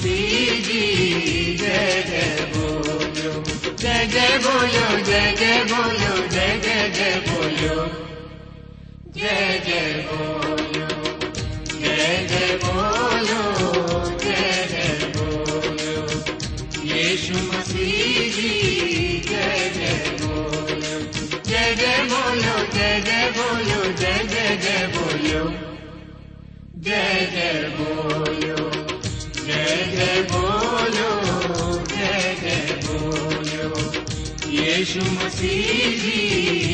Sidi dede boyo dede boyo dede boyo dede de boyo dede boyo dede boyo dede boyo Yeşu Mesih'i dede boyo dede boyo dede boyo dede de boyo dede boyo यीशु मसीह जी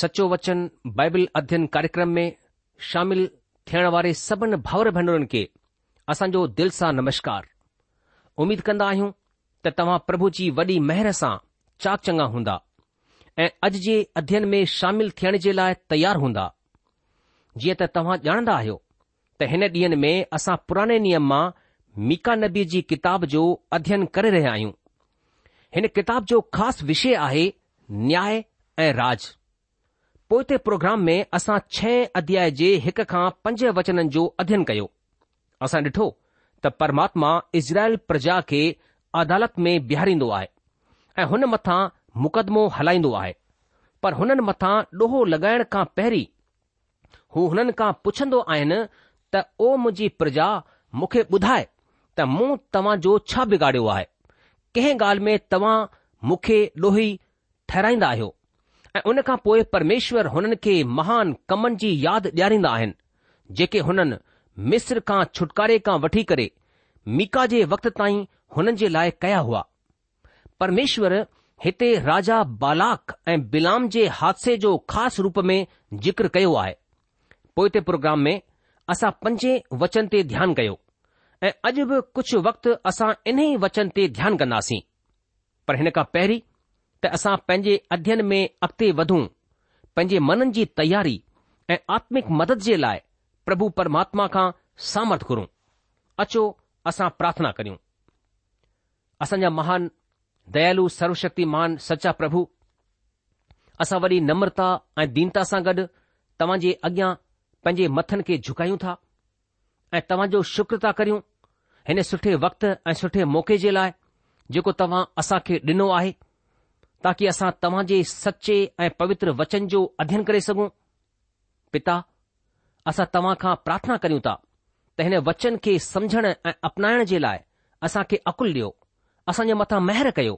सचो वचन Bible अध्ययन कार्यक्रम में शामिल थियण वारे सभिनी भाउर भेनरुनि खे असांजो दिल सां नमस्कार उमीद कंदा आहियूं त तव्हां प्रभु जी वॾी मेहर सां चाक चङा हूंदा ऐं अॼु जे अध्ययन में शामिल थियण जे लाइ तयारु हूंदा जीअं त तव्हां ॼाणंदा आहियो त हिन ॾींहनि में असां पुराने नियम मां मीका नबी जी किताब जो अध्ययन करे रहिया आहियूं हिन किताब जो ख़ासि विषय आहे न्याय ऐं राज पोए ते प्रोग्राम में असां छह अध्याय जे हिक खां पंज वचननि जो अध्ययन कयो असां ॾिठो त परमात्मा इज़राइल प्रजा खे अदालत में बीहारींदो आहे ऐं हुन मथां मुक़दमो हलाईंदो आहे पर हुननि मथां ॾोहो लॻाइण खां पहिरीं हू हुननि खां पुछंदो आहिनि त ओ मुंहिंजी प्रजा मूंखे ॿुधाए त मूं तव्हां जो छा बिगाड़ियो आहे कंहिं ॻाल्हि में तव्हां मूंखे ॾोही ठहिराईंदा आहियो ऐं उन खां पोइ परमेश्वर हुननि खे महान कमनि जी यादि ॾियारींदा आहिनि जेके हुननि मिस्र खां छुटकारे खां वठी करे मीका जे वक़्त ताईं हुननि जे लाइ कया हुआ परमेश्वर हिते राजा बालाक ऐं बिलाम जे हादसे जो ख़ासि रूप में ज़िक्र कयो आहे पोइ ते प्रोग्राम में असां पंजे वचन ते ध्यानु कयो ऐं अॼु बि कुझु वक़्तु असां इन ई वचन ते ध्यानु कंदासीं पर हिन खां पहिरीं त असां पंहिंजे अध्यन में अॻिते वधूं पंहिंजे मननि जी तयारी ऐं आत्मिक मदद जे लाइ प्रभु परमात्मा खां सामर्थ घुरूं अचो असां प्रार्थना करियूं असांजा महान दयालू सर्वशक्तिमान सचा प्रभु असां वरी नम्रता ऐं दीनता सां गॾु तव्हां जे अॻियां पंहिंजे मथनि खे झुकायूं था ऐं तव्हां जो शुक्र था करियूं हिन सुठे वक़्त ऐं सुठे मौक़े जे लाइ जेको तव्हां असां खे ॾिनो आहे ताकी असां तव्हांजे सचे ऐं पवित्र वचन जो अध्यन करे सघूं पिता असां तव्हांखां प्रार्थना कयूं था त हिन वचन खे सम्झण ऐं अपनाइण जे लाइ असां खे अकुल ॾियो असांजे मथां महिर कयो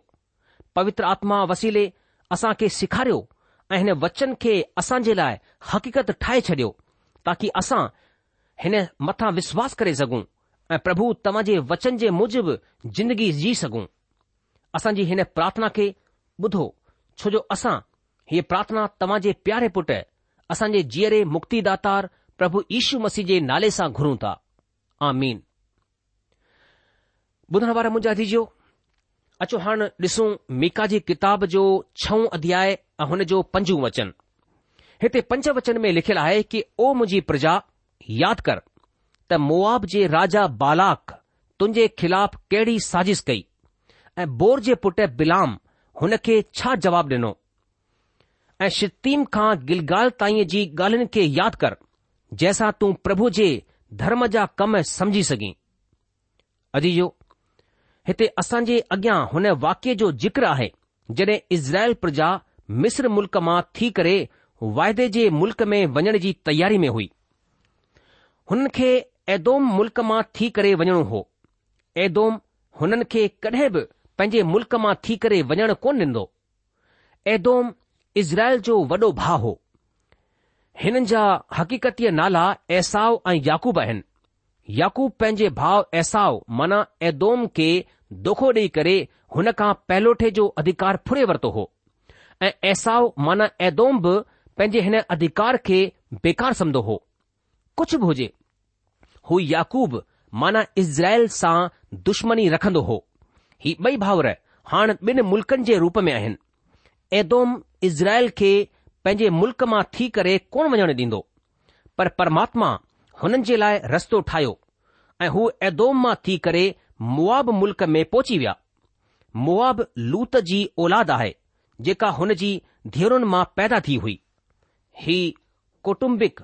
पवित्र आत्मा वसीले असां खे सेखारियो ऐं हिन वचन खे असां जे लाइ हकीत ठाहे छॾियो ताकी असां हिन मथा विश्वास करे सघूं ऐं प्रभु तव्हांजे वचन जे मुजिबि जिंदगी जी सघूं असांजी हिन प्रार्थना खे ॿुधो छोजो असां हीअ प्रार्थना तव्हांजे प्यारे पुट असांजे जीअरे मुक्तिदातार प्रभु ईशू मसीह जे नाले सां घुरूं था मीका जी किताब जो छऊं अध्याय ऐं हुन जो पंजो वचन हिते पंज वचन में लिखियलु आहे की ओ मुंहिंजी प्रजा यादि कर त मुआब जे राजा बालाक तुंहिंजे खिलाफ़ कहिड़ी साज़िश कई ऐं बोर जे पुट बिलाम हुनखे छा जवाबु ॾिनो ऐं शत्तीम खां गिलगाल ताईं जी ॻाल्हियुनि खे यादि कर जंहिंसां तूं प्रभु जे धर्म जा कम समझी सघीं अजीजो हिते असां जे अॻियां हुन वाक्य जो जिक्र आहे जॾहिं इज़राइल प्रजा मिस्र मुल्क़ मां थी करे वाइदे जे मुल्क में वञण जी तयारी में हुई हुन खे एदोम मुल्क मां थी करे वञणो हो ऐदोम हुननि खे कॾहिं बि पंहिंजे मुल्क मां थी करे वञणु कोन ॾींदो ऐदोम इज़्राइल जो वॾो भाउ हो हिननि जा हकीक़त नाला ऐसाओ ऐं याकूब आहिनि याकूब पंहिंजे भाउ ऐसाओ माना ऐदोदोम खे दोखो ॾेई करे हुन खां पहलोठे जो अधिकार फुरे वरितो हो ऐं ऐसाओ माना ऐदोम बि पंहिंजे हिन अधिकार खे बेकार समदो हो कुझु बि हुजे हू याकूब माना इज़राइल सां दुश्मनी रखंदो हो ही ॿई भाउर हाणे ॿिनि मुल्क़नि जे रूप में आहिनि एदोम इज़राइल खे पंहिंजे मुल्क़ मां थी करे कोन वञणु ॾींदो पर परमात्मा हुननि जे लाइ रस्तो ठाहियो ऐं हू एदोम मां थी करे मुआब मुल्क में पहुची विया मुआब लूत जी औलाद आहे जेका हुन जी धीअरुनि मां पैदा थी हुई ही कुटुंबिक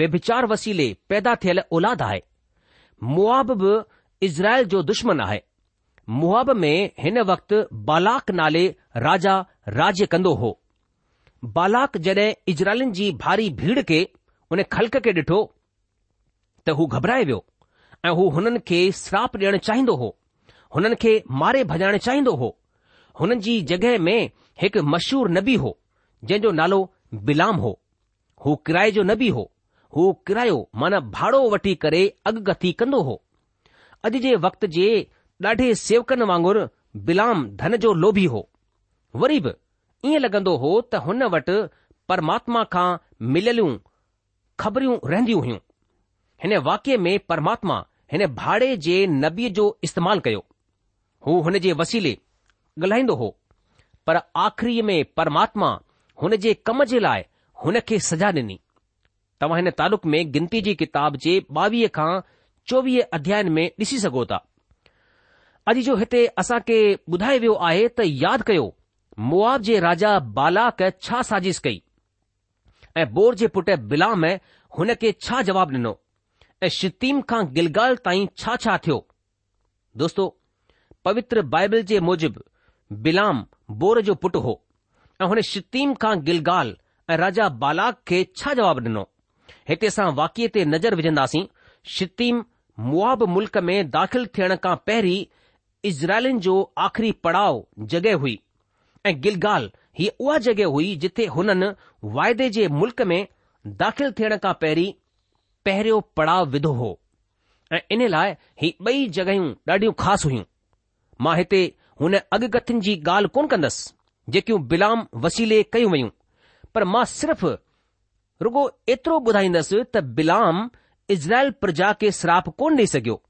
व्यभिचार वसीले पैदा थियल औलाद आहे मुआब बि इज़राइल जो दुश्मन आहे मुआब में हिन वक़्तु बालाक नाले राजा राज्य कंदो हो बालाक जॾहिं इजराइलनि जी भारी भीड़ खे उन ख़ल्क खे ॾिठो त हू घबराए वियो ऐं हू हुननि खे श्राप ॾियणु चाहींदो हो हुननि खे मारे भॼाइणु चाहींदो हो हुननि जी जॻहि में हिकु मशहूर नबी हो जंहिंजो नालो बिलाम हो हू किराए जो नबी हो हू किरायो माना भाड़ो वठी करे अॻकथी कंदो हो अॼु जे वक्त जे ॾाढे सेवकनि वांगुरु बिलाम धन जो लोभी हो वरी बि ईअं लॻंदो हो त हुन वटि परमात्मा खां मिलियलूं ख़बरूं रहंदियूं हुयूं हिन वाक्य में परमात्मा हिन भाड़े जे नबीअ जो इस्तेमालु कयो हू हुन जे वसीले ॻाल्हाईंदो हो पर आख़िरीअ में परमात्मा हुन जे कम जे लाइ हुन खे सजा ॾिनी तव्हां हिन तालुक़ में गिनती जी किताब जे ॿावीह खां चोवीह अध्यायन में ॾिसी सघो था अॼु जो हिते असां खे ॿुधायो वियो आहे त यादि कयो मुआब जे राजा बालाक छा साज़िश कई ऐं बोर जे पुटु बिलाम हुन खे छा जवाबु ॾिनो ऐं शत्तीम खां गिलगाल ताईं छा छा थियो दोस्तो पवित्र बाइबल जे मूजिब बिलाम बोर जो पुटु हो ऐं हुन शत्तीम खां गिलगाल ऐं राजा बालाक खे छा जवाबु ॾिनो हिते असां वाकिए ते नज़र विझंदासीं शत्तीम मुआब मुल्क में दाख़िल थियण खां पहिरीं इज़राइलिन जो आख़िरी पड़ाव जॻहि हुई ऐं गिलगाल हीउ उहा जॻहि हुई जिथे हुननि वाइदे जे मुल्क में दाख़िल थियण खां पहिरीं पहिरियों पड़ाव विधो हो ऐं इन लाइ ही ॿई जॻहियूं ॾाढियूं ख़ासि हुयूं मां हिते हुन अॻकथियुनि जी ॻाल्हि कोन कंदसि जेकियूं बिलाम वसीले कयूं वयूं पर मां सिर्फ़ रुगो एतिरो ॿुधाईंदसि त बिलाम इज़राइल प्रजा खे श्राप कोन ॾेई सघियो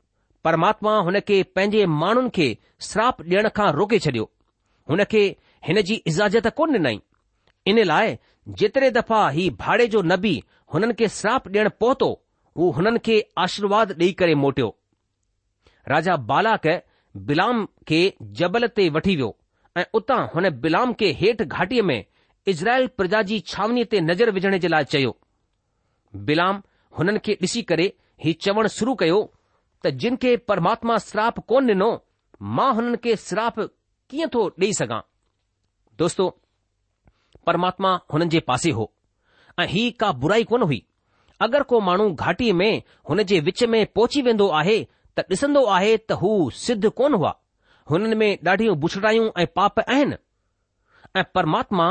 પરમાત્મા هنકે પેજે માણન કે श्राप देन કા રોકે છડયો هنકે હનજી इजाજત કોન નઈ ઇને લાય જિતરે દફા હી ભાડે જો નબી હનન કે श्राप देन પોતો વો હનન કે આશીર્વાદ લે કરે મોટો રાજા બાલાક બિલામ કે જબલતે વઠીયો ઓતા હને બિલામ કે હેઠ ઘાટી મે ઇઝરાયલ પ્રજાજી છાવણીતે નજર વિજણે જલા ચયો બિલામ હનન કે ડીસી કરે હી ચવણ શરૂ કયો त जिन खे परमात्मा श्राप कोन ॾिनो मां हुननि खे श्राप कीअं थो ॾेई सघां दोस्तो परमात्मा हुननि जे पासे हो ऐं ही का बुराई कोन हुई अगरि को माण्हू घाटीअ में हुन जे विच में पहुची वेंदो आहे त ॾिसंदो आहे त हू सिद्ध कोन हुआ हुननि में ॾाढियूं बुछड़ायूं ऐं पाप आहिनि ऐं परमात्मा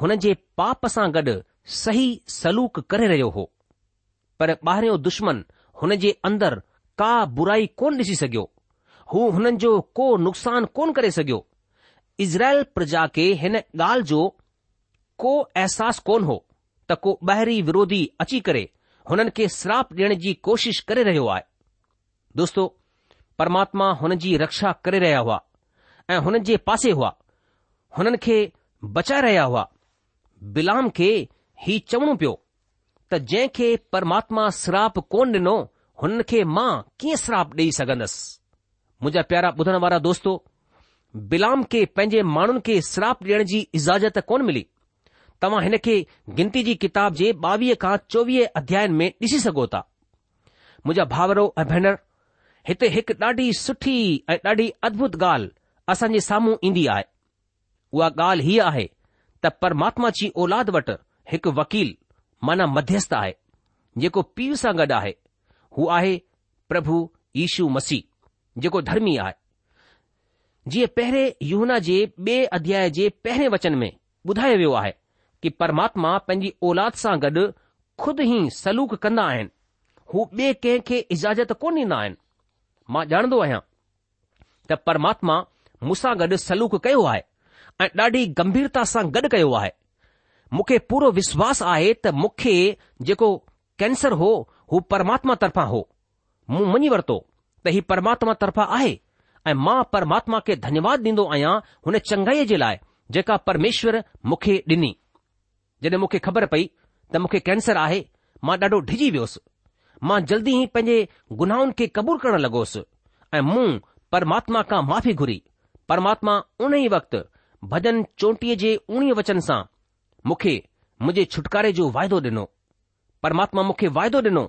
हुन जे पाप सां गॾु सही सलूक करे रहियो हो पर ॿाहिरियों दुश्मन हुन जे अंदरि का बुराई कोन ॾिसी सघियो हू हुननि जो को नुक़सान कोन करे सघियो इज़राइल प्रजा खे हिन ॻाल्हि जो को अहसास कोन हो त को ॿाहिरी विरोधी अची करे हुननि खे श्राप ॾियण जी कोशिश करे रहियो आहे दोस्तो परमात्मा हुन जी रक्षा करे रहिया हुआ ऐं हुननि जे पासे हुआ हुननि खे बचाए रहिया हुआ बिलाम खे ही चवणो पियो त जंहिंखे परमात्मा श्राप कोन ॾिनो हुन खे मां कीअं श्राप ॾेई सघन्दसि मुंहिंजा प्यारा ॿुधण वारा दोस्तो बिलाम खे पंहिंजे माण्हुनि खे श्राप ॾियण जी इजाज़त कोन मिली तव्हां हिन खे गिनती जी किताब जे ॿावीह खां चोवीह अध्यायन में ॾिसी सघो था मुंहिंजा भाउरो ऐं भेनर हिते हिकु ॾाढी सुठी ऐं ॾाढी अद्भुत ॻाल्हि असांजे साम्हूं ईंदी आहे उहा ॻाल्हि हीअ आहे त परमात्मा जी औलाद वटि हिकु वकील माना मध्यस्थ आहे जेको पीउ सां गॾु आहे आहे प्रभु यशु मसीह जेको धर्मी आहे जीअं पहिरें यूना जे ॿिए अध्याय जे पहिरें वचन में ॿुधायो वियो आहे की परमात्मा पंहिंजी औलाद सां गॾु खुद ई सलूक कन्दा्दा्दा्दा्दा आहिनि हू बे कंहिं इजाज़त कोन ॾींदा आहिनि मां ॼाणंदो आहियां त परमात्मा मूं गॾु सलूक कयो आहे ऐं ॾाढी गंभीरता सां गॾु कयो आहे मूंखे पूरो विश्वास आहे त मूंखे जेको कैंसर हो हू परमात्मा तर्फ़ा हो मूं मञी वरितो त हीउ परमात्मा तर्फ़ा आहे ऐं मां परमात्मा खे धन्यवाद ॾींदो आहियां हुन चंगई जे लाइ जेका परमेश्वर मूंखे ॾिनी जॾहिं मूंखे ख़बर पई त मूंखे कैंसर आहे मां ॾाढो डिॼी वियोसि मां जल्दी ई पंहिंजे गुनाहुनि खे कबूल करण लॻोसि ऐं मूं परमात्मा खां माफ़ी घुरी परमात्मा उन ई वक़्तु भॼन चोंटीअ जे उणिवीह वचन सां मूंखे मुंहिंजे छुटकारे जो वाइदो ॾिनो परमात्मा मूंखे वाइदो ॾिनो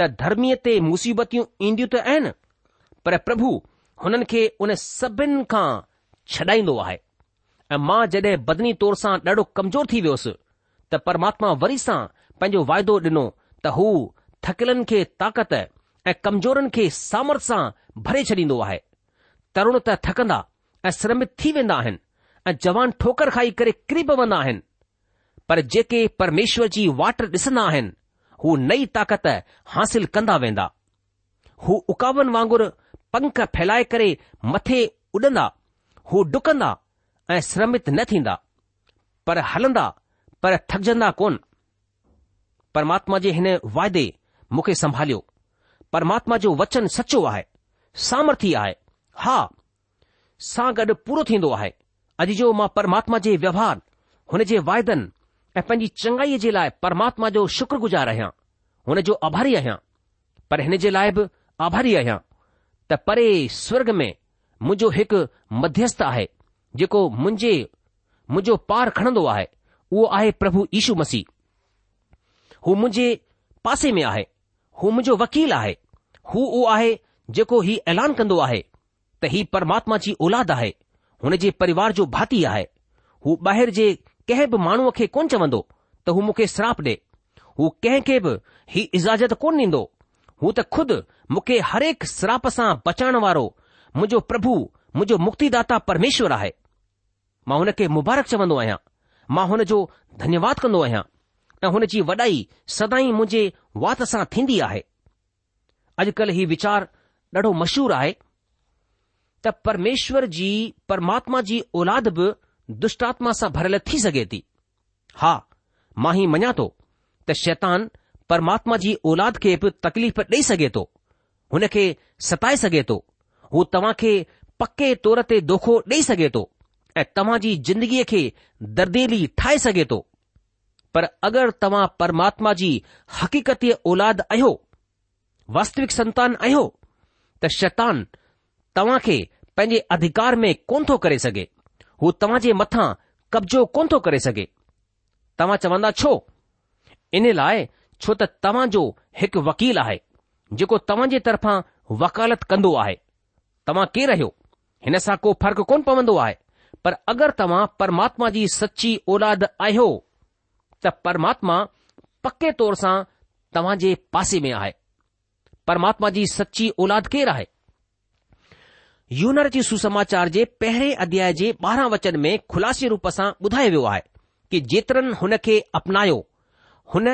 त धर्मीअ ते मुसीबतियूं ईंदियूं त आहिनि पर प्रभु हुननि खे उन सभिनि खां छॾाईंदो आहे ऐं मां जॾहिं बदनी तौर सां ॾाढो कमज़ोर थी वियोसि त परमात्मा वरी सां पंहिंजो वाइदो ॾिनो त हू थकिलनि खे ताक़त ऐं कमज़ोरनि खे सामर्थ सां भरे छॾींदो आहे तरुण त थकंदा ऐं श्रमित थी वेंदा आहिनि ऐं जवान ठोकर खाई करे किरी पवंदा आहिनि पर जेके परमेश्वर जी वाट ॾिसंदा आहिनि हू नई ताक़त हासिल कंदा वेंदा हू उकावन वांगुरु पंख फैलाए करे मथे उॾंदा हू डुकंदा ऐं श्रमित न थींदा पर हलंदा पर थकजंदा कोन परमात्मा जे हिन वाइदे मूंखे संभालियो परमात्मा जो वचन सचो आहे सामर्थ्य आहे हा सां गॾु पूरो थींदो आहे अॼु जो मां परमात्मा जे व्यवहार हुन जे वाइदनि ऐं पंहिंजी चङाईअ जे लाइ परमात्मा जो शुक्रगुज़ार आहियां हुनजो आभारी आहियां पर हिन जे लाइ बि आभारी आहियां त परे स्वर्ग में मुंहिंजो हिकु मध्यस्थ आहे जेको मुंहिंजे मुंहिंजो पार खणंदो आहे उहो आहे प्रभु यीशू मसीह हू मुंहिंजे पासे में आहे हू मुंहिंजो वकील आहे हू उहो आहे जेको ही ऐलान कंदो आहे त ही परमात्मा जी औलाद आहे हुनजे परिवार जो भाती आहे हू ॿाहिरि जे कंहिं बि माण्हूअ खे कोन चवंदो त हू मूंखे श्राप ॾे हू कंहिंखे बि ही इजाज़त कोन ॾींदो हू त खुद मूंखे हरेक श्राप सां बचाइण वारो मुंहिंजो प्रभु मुंहिंजो मुक्तिदाता परमेश्वर आहे मां हुन खे मुबारक चवंदो आहियां मां हुन जो धन्यवाद कंदो आहियां त हुन जी वॾाई सदाई मुंहिंजे वात सां थींदी आहे अॼुकल्ह ही वीचार ॾाढो मशहूरु आहे त परमेश्वर जी परमात्मा जी औलाद बि दुष्टात्मा सां भरियलु थी सघे थी हा मां ई मञा थो त शैतान परमात्मा जी औलाद खे बि तकलीफ़ ॾेई सघे थो हुन खे सताए सघे थो हू तव्हां खे पके तौर ते दोखो ॾेई सघे थो ऐं तव्हां जी जिंदगीअ खे दर्दीली ठाहे सघे थो पर अगरि तव्हां परमात्मा जी हकीतय औलाद आहियो वास्तविक संतान आहियो त शैतान तव्हां खे पंहिंजे अधिकार में कोन थो करे सघे उहो तव्हां जे मथां कब्ज़ो कोन थो करे सघे तव्हां चवंदा छो इन लाइ छो त तव्हांजो हिकु वकील आहे जेको तव्हां जे तरफ़ां वकालत कंदो आहे तव्हां केरु आहियो हिन सां को फ़र्क़ु कोन पवंदो आहे पर अगरि तव्हां परमात्मा जी सची ओलादु आहियो त परमात्मा पके तौर सां तव्हांजे पासे में आहे परमात्मा जी सची औलादु केरु आहे यूनर जी सुसमाचार जे पहिरें अध्याय जे ॿारहं वचन में खु़लासे रूप सां ॿुधायो वियो आहे कि जेतिरनि हुन खे अपनायो हुन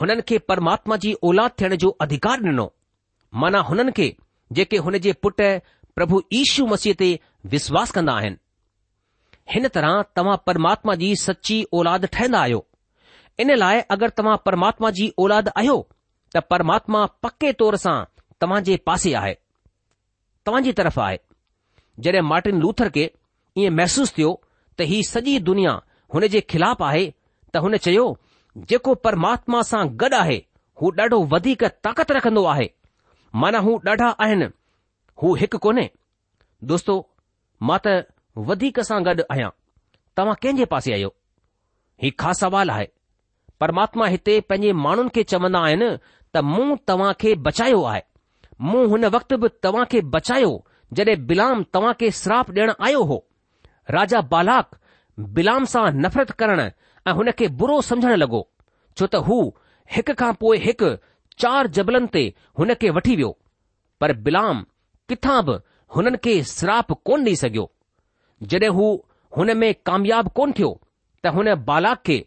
हुननि खे परमात्मा जी औलाद थियण जो अधिकार ॾिनो माना हुननि खे जेके हुन जे पुट प्रभु ईशू मसीह ते विश्वास कंदा आहिनि हिन तरह तव्हां परमात्मा जी सची औलाद ठहिंदा आहियो इन लाइ अगरि तव्हां परमात्मा जी औलाद आहियो त परमात्मा पके तौर सां तव्हां जे पासे आहे तव्हां जे तरफ़ आहे जॾहिं मार्टिन लूथर खे ईअं महसूसु थियो त हीउ सॼी दुनिया हुन जे ख़िलाफ़ु आहे त हुन चयो जेको परमात्मा सां गॾु आहे हू ॾाढो वधीक ताक़त रखंदो आहे माना हू ॾाढा आहिनि हू हिकु कोन्हे दोस्तो मां त वधीक सां गॾु आहियां तव्हां कंहिंजे पासे आहियो हीउ ख़ासि सवाल आहे परमात्मा हिते पंहिंजे माण्हुनि खे चवंदा आहिनि त मूं तव्हां खे बचायो आहे मूं हुन वक़्त बि तव्हां खे बचायो जॾहिं बिलाम तव्हां खे श्राप ॾियणु आयो हो राजा बालाक बिलाम सां नफ़रत करण ऐं हुन खे बुरो समझण लॻो छो त हू हिक खां पोइ हिकु चार जबलनि ते हुन खे वठी वियो पर बिलाम किथां बि हुननि खे श्राप कोन ॾेई सघियो जॾहिं हू हुन में कामयाब कोन थियो त हुन बालाक खे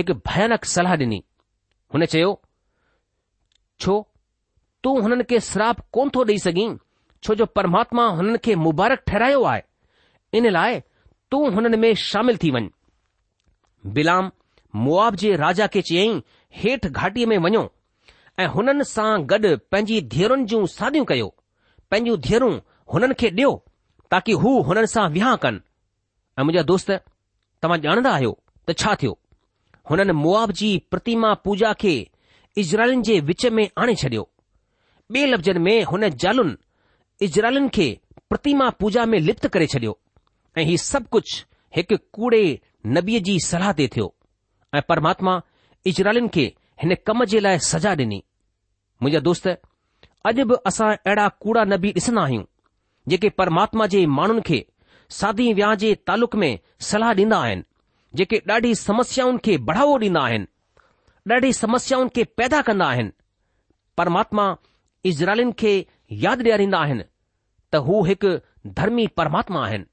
हिकु भयानक सलाह ॾिनी हुन चयो छो तूं हुननि खे श्राप कोन थो ॾेई सघीं छो जो परमात्मा हुननि खे मुबारक ठहरायो आहे इन लाइ तूं हुननि में शामिलु थी वञु बिलाम मुआब जे राजा खे चयाईं हेठि घाटीअ में वञो ऐं हुननि सां गॾु पंहिंजी धीअरुनि जूं सादियूं कयो पंहिंजूं धीअरूं हुननि खे डि॒यो ताकी हू हुननि सां विहाउ कनि ऐं मुंहिंजा दोस्त तव्हां ॼाणंदा आहियो त छा थियो हुननि मुआब जी प्रतिमा पूजा खे इज़राइल जे विच में आणे छडि॒यो ॿिए लफ़्ज़नि में हुन ज़ालुनि इजरालुनि खे प्रतिमा पूजा में लिप्त करे छडि॒यो ऐं हीउ सभु कुझु हिकु कूड़े नबीअ जी सलाह ते थियो ऐं परमात्मा इजरालुनि खे हिन कम जे लाइ सजा ॾिनी मुंहिंजा दोस्त अॼु बि असां अहिड़ा कूड़ा नबी ॾिसंदा आहियूं जेके परमात्मा जे माण्हुनि खे सादी विहाह जे तालुक में सलाह ॾींदा आहिनि जेके ॾाढी समस्याउनि खे बढ़ावो ॾींदा आहिनि ॾाढी समस्याउनि खे पैदा कंदा आहिनि परमात्मा इज़राइलिन खे यादि ॾियारींदा आहिनि त हू हिकु धर्मी परमात्मा आहिनि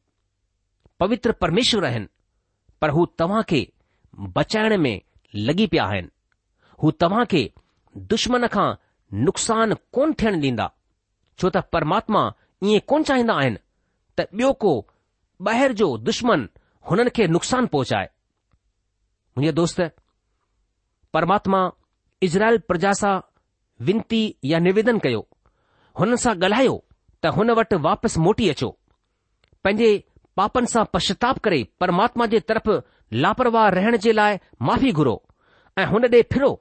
पवित्र परमेश्वर आहिनि पर हू तव्हां खे बचाइण में लॻी पिया आहिनि हू तव्हां खे दुश्मन खां नुक़सान कोन थियण ॾींदा छो त परमात्मा ईअं कोन चाहिंदा आहिनि त ॿियो को ॿाहिरि जो दुश्मन हुननि खे नुक़सान पहुचाए मुंहिंजा दोस्त परमात्मा इज़राइल प्रजासा विनती या निवेदन कयो हुन सां ॻाल्हायो त हुन वटि वापसि मोटी अचो पंहिंजे पापनि सां पश्चाताप करे परमात्मा जे तरफ़ लापरवाह रहण जे लाइ माफ़ी घुरो ऐं हुन ॾे फिरो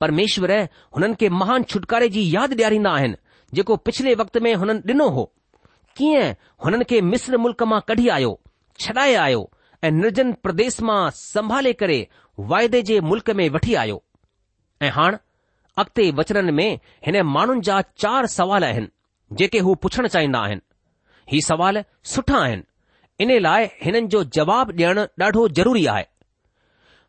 परमेश्वर हुननि खे महान छुटकारे जी यादि ॾियारींदा आहिनि जेको पिछले वक़्त में हुननि ॾिनो हो कीअं हुननि खे मिस्र मुल्क़ मां कढी आयो छॾाए आयो ऐं निर्जन प्रदेश मां संभाले करे वाइदे जे मुल्क़ में वठी आयो ऐं हाणे अॻिते वचन में हिन माण्हुनि जा चार सवाल आहिनि जेके हू पुछण चाहींदा आहिनि ही सवाल सुठा आहिनि इन लाइ हिननि जो जवाब ॾियणु ॾाढो ज़रूरी आहे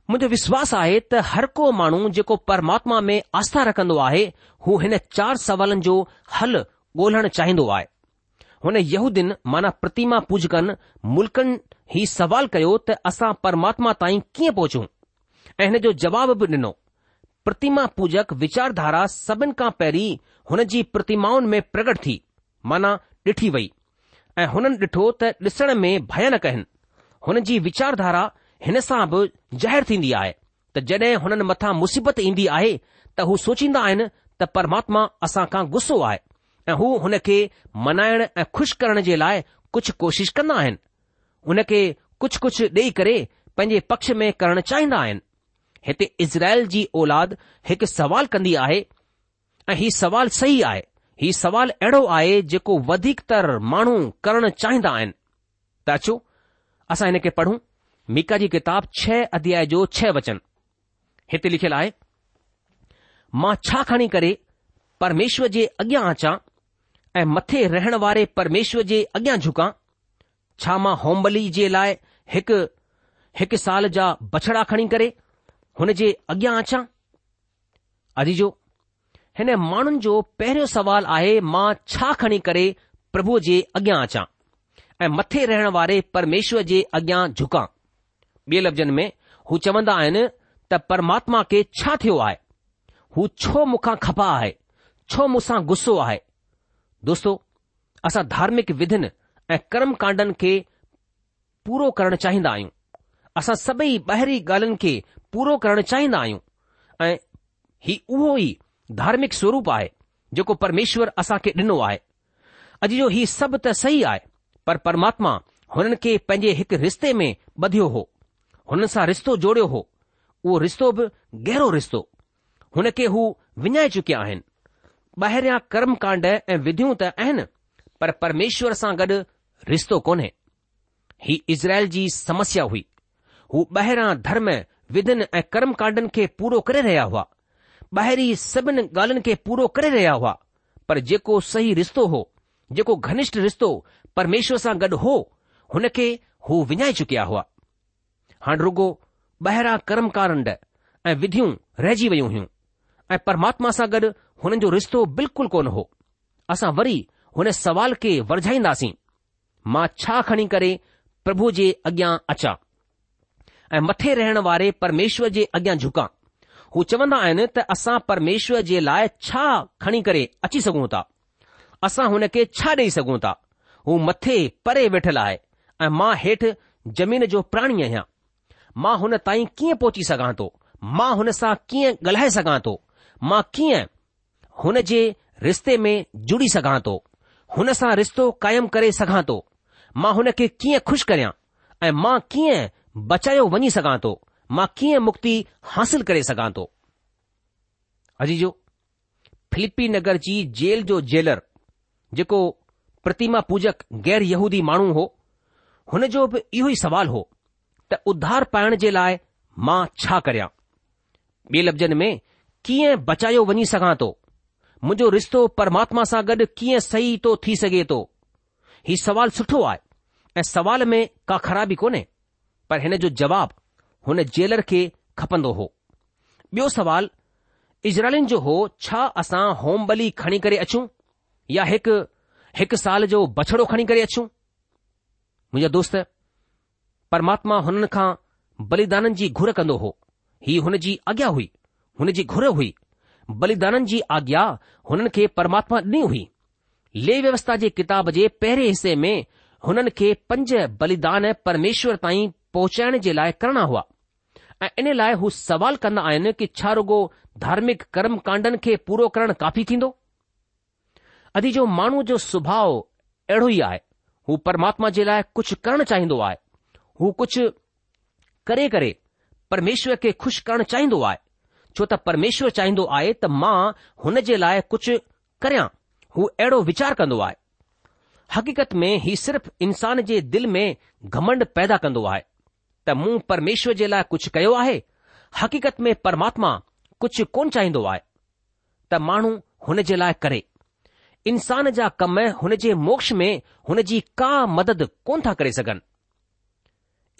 मुंहिंजो विश्वास आहे त हर को माण्हू जेको परमात्मा में आस्था रखंदो आहे हू हिन चार सवालनि जो हल ॻोल्हणु चाहींदो आहे हुन यहूदीन माना प्रतिमा पूजकन मुल्कनि ही सवाल कयो त असां परमात्मा ताईं कीअं पहुचूं ऐं हिन जो जवाब बि ॾिनो प्रतिमा पूजक विचारधारा सभिनि खां पहिरीं हुन जी प्रतिमाउनि में प्रगट थी माना ॾिठी वई ऐं हुननि ॾिठो त ॾिसण में भयानक हुन जी विचारधारा हिन सां बि ज़ाहिरु थींदी आहे त जड॒हिं हुननि मथां मुसीबत ईंदी आहे त हू सोचींदा आहिनि त परमात्मा असां खां गुसो आहे ऐं हू हुन खे मनाइण ऐं खु़शि करण जे लाइ कुझु कोशिश कंदा आहिनि हुन खे कुझु कुझु ॾेई करे पंहिंजे पक्ष में करणु चाहींदा आहिनि हिते इज़राइल जी औलाद हिकु सवाल कंदी आहे ऐं हीउ सवाल सही आहे हीउ सवाल अहिड़ो आहे जेको वधीकतर माण्हू करणु चाहींदा आहिनि त अचो असां हिन खे पढ़ूं मीका जी किताब छह अध्याय जो छह वचन हिते लिखियलु आहे मां छा खणी करे परमेश्वर जे अॻियां अचां ऐं मथे रहण वारे परमेश्वर जे अॻियां झुकां छा मां होमबली जे लाइ हिकु हिकु साल जा बछड़ा खणी करे हुन जे अॻियां अचां जो हिन माण्हुनि जो पहिरियों सुवालु आहे मां छा खणी करे प्रभु जे अॻियां अचां ऐं मथे रहण वारे परमेश्वर जे अॻियां झुकां ॿिए लफ़्ज़नि में हू चवंदा आहिनि त परमात्मा खे छा थियो आहे हू छो मूंखां खपा आहे छो मूंसां गुसो आहे दोस्तो असां धार्मिक विधिन ऐं कर्म कांडनि खे पूरो करणु चाहींदा आहियूं असां सभई ॿाहिरी ॻाल्हियुनि खे पूरो करणु चाहींदा आहियूं ऐं ही उहो ई धार्मिक स्वरूप आहे जेको परमेश्वर असां खे ॾिनो आहे अॼु जो हीउ सभु त सही आहे पर परमात्मा हुननि खे पंहिंजे हिकु रिश्ते में ॿधियो हो हुननि सां रिश्तो जोड़ियो हो उहो रिश्तो बि गहिरो रिश्तो हुन खे हू विञाए चुकिया आहिनि ॿाहिरियां कर्म कांड ऐं विधियूं त आहिनि पर परमेश्वर सां गॾु रिश्तो कोन्हे ही इज़राइल जी समस्या हुई हू ॿाहिरां धर्म विधनि ऐं कर्मकांडन खे पूरो करे रहिया हुआ ॿाहिरी सभिनि ॻाल्हियुनि खे पूरो करे रहिया हुआ पर जेको सही रिश्तो हो जेको घनिष्ठ रिश्तो परमेश्वर सां गॾु हो हुन खे हू विञाए चुकिया हुआ हाणे रुगो ॿाहिरां कर्मकांड ऐं विधियूं रहिजी वयूं हुयूं ऐं परमात्मा सां गॾु हुननि जो रिश्तो बिल्कुलु कोन हो असां वरी हुन सवाल खे वरझाईंदासीं मां छा खणी करे प्रभु जे अॻियां अचां ऐं मथे रहण वारे परमेश्वर जे अॻियां झुका हू चवंदा आहिनि त असां परमेश्वर जे लाइ छा खणी करे अची सघूं था असां हुन खे छा ॾेई सघूं था हू मथे परे वेठल आहे ऐं मां हेठि ज़मीन जो प्राणी आहियां मां हुन ताईं कीअं पहुची सघां थो मां हुन सां कीअं ॻाल्हाए सघां थो मां कीअं हुन जे रिश्ते में जुड़ी सघां थो हुन सां रिश्तो क़ाइमु करे सघां थो मां हुन खे कीअं खु़शि करियां ऐं मां कीअं बचायो वञी सघां थो मां कीअं मुक्ति हासिल करे सघां थो अजी जो फिल्पी नगर जी जेल जो जेलर जेको प्रतिमा पूजक गैर यहूदी माण्हू हो हुन जो बि इहो ई सुवालु हो त उधार पाइण जे लाइ मां छा करफ़्ज़नि में कीअं बचायो वञी सघां थो मुंहिंजो रिश्तो परमात्मा सां गॾु कीअं सही थो थी सघे थो हीउ सवालु सुठो आहे ऐं सुवाल में का ख़राबी कोन्हे पर हिन जो जवाब हुन जेलर खे खपंदो हो ॿियो सवाल, इजराइल जो हो छा असां होम बली खणी करे अचूं या हिकु हिकु साल जो बछड़ो खणी करे मुंहिंजा दोस्त परमात्मा हुननि खां बलिदाननि जी घुर कंदो हो ही हुन जी आज्ञा हुई हुन जी घुर हुई बलिदाननि जी आज्ञा हुननि खे परमात्मा ॾिनी हुई लेह व्यवस्था जे किताब जे पहिरें हिसे में हुननि खे पंज बलिदान परमेश्वर ताईं पहुचाइण जे लाइ करणा हुआ ऐं इन लाइ हू सवाल कंदा आहिनि कि छा रुगो धार्मिक कर्म कांडनि खे पूरो करणु काफ़ी थींदो अॼु जो माण्हू जो सुभाउ अहिड़ो ई आहे हू परमात्मा जे लाइ कुझु करणु चाहींदो आहे हू कुझु करे करे परमेश्वर खे खु़शि करणु चाहींदो आहे छो त परमेश्वर चाहींदो आहे त मां हुन जे लाइ कुझु करियां हू अहिड़ो वीचार कंदो आहे हक़ीक़त में हीउ सिर्फ़ इंसान जे दिल में घमंड पैदा कंदो आहे त मूं परमेश्वर जे लाइ कुझु कयो आहे हक़ीक़त में परमात्मा कुझु कोन चाहींदो आहे त माण्हू हुन जे लाइ करे इंसान जा कम हुन जे मोक्ष में हुन जी का मदद कोन था करे सघनि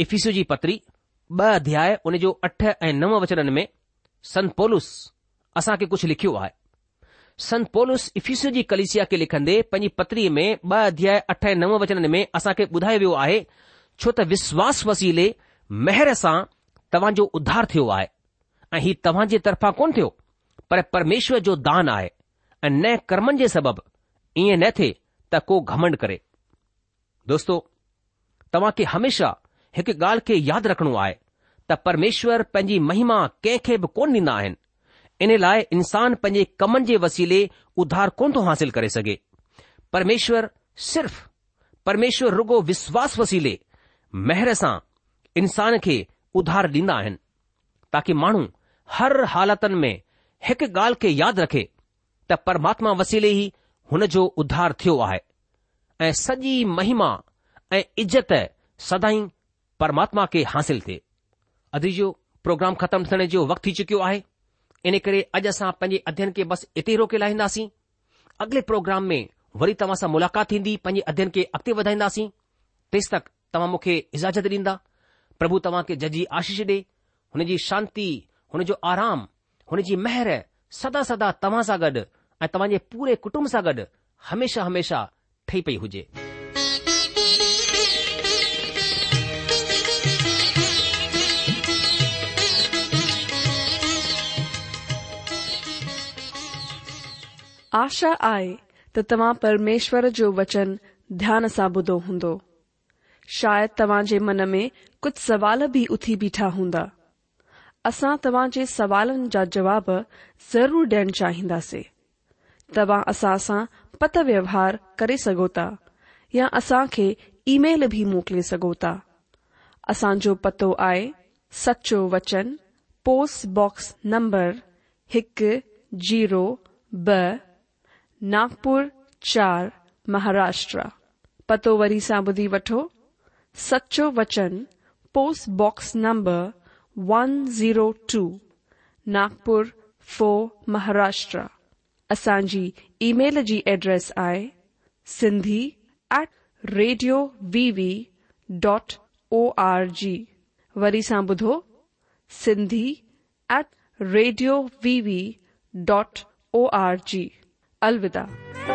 इफ़ीसु जी पत्री ॿ अध्याय हुन जो अठ ऐं नव वचननि में संत पोलुस असां खे कुझु लिखियो आहे संत पोलुस इफ़ीसु जी कलिसिया खे लिखंदे पंहिंजी पत्रीअ में ॿ अध्याय अठ ऐं नव वचननि में असां खे ॿुधायो वियो आहे छो त विश्वास वसीले तव्हांजो उधार थियो आहे ऐं हीउ तव्हां जे तरफ़ां कोन्ह थियो परमेश्वर जो दान आहे ऐं नएं कर्मनि जे सबबि ईअं न थिए त को घमंड करे दोस्तो तव्हां खे हमेशा हिकु ॻाल्हि खे यादि रखणो आहे त परमेश्वर पंहिंजी महिमा कंहिंखे बि कोन ॾींदा आहिनि इन लाइ इन्सान पंहिंजे कमनि जे वसीले उधार कोन थो हासिल करे सघे परमेश्वर सिर्फ़ परमेश्वर रुॻो विश्वास वसीले महर सां इंसान खे उधार ॾींदा आहिनि ताकी माण्हू हर हालतनि में हिकु ॻाल्हि खे यादि रखे त परमात्मा वसीले ई हुन जो उधार थियो आहे ऐं सॼी महिमा ऐं इज़त सदाई परमात्मा खे हासिल थिए अदी जो प्रोग्राम ख़त्म थियण जो वक़्तु थी चुकियो आहे इन करे अॼु असां पंहिंजे अध्ययन खे बसि इते रोके लाहींदासीं अॻिले प्रोग्राम में वरी तव्हां सां मुलाक़ात थींदी पंहिंजे अध्यन खे अॻिते वधाईंदासीं तेसि तक तव्हां मूंखे इजाज़त ॾींदा પ્રભુ તવા કે જજી આશીષ દે હનેજી શાંતિ હને જો આરામ હનેજી મહેર સદા સદા તવા સાગડ એ તવાજે પૂરે કુટુંબ સાગડ હંમેશા હંમેશા ઠઈપઈ હોજે આશા આય ત તવા પરમેશ્વર જો વચન ધ્યાન સાબુદો હોંદો શાયદ તવાજે મન મે कुछ सवाल भी उथी बीठा हूंदा असा तवाज जे जा जवाब ज़रूर डेण चाहिंदे तव्हां असा पत व्यवहार करे सघो या असा खे ईमेल बि मोकिले पतो आए सचो वचन पोस्टबॉक्स नंबर एक जीरो ब नागपुर चार महाराष्ट्र पतो वरी सा ॿुधी वठो सचो वचन post box number 102, Nagpur 4, Maharashtra. असांजी ईमेल जी एड्रेस आहे Sindhi at radio V V dot O R G वरी सां ॿुधो Sindhi at radio V V dot O R G अलविदा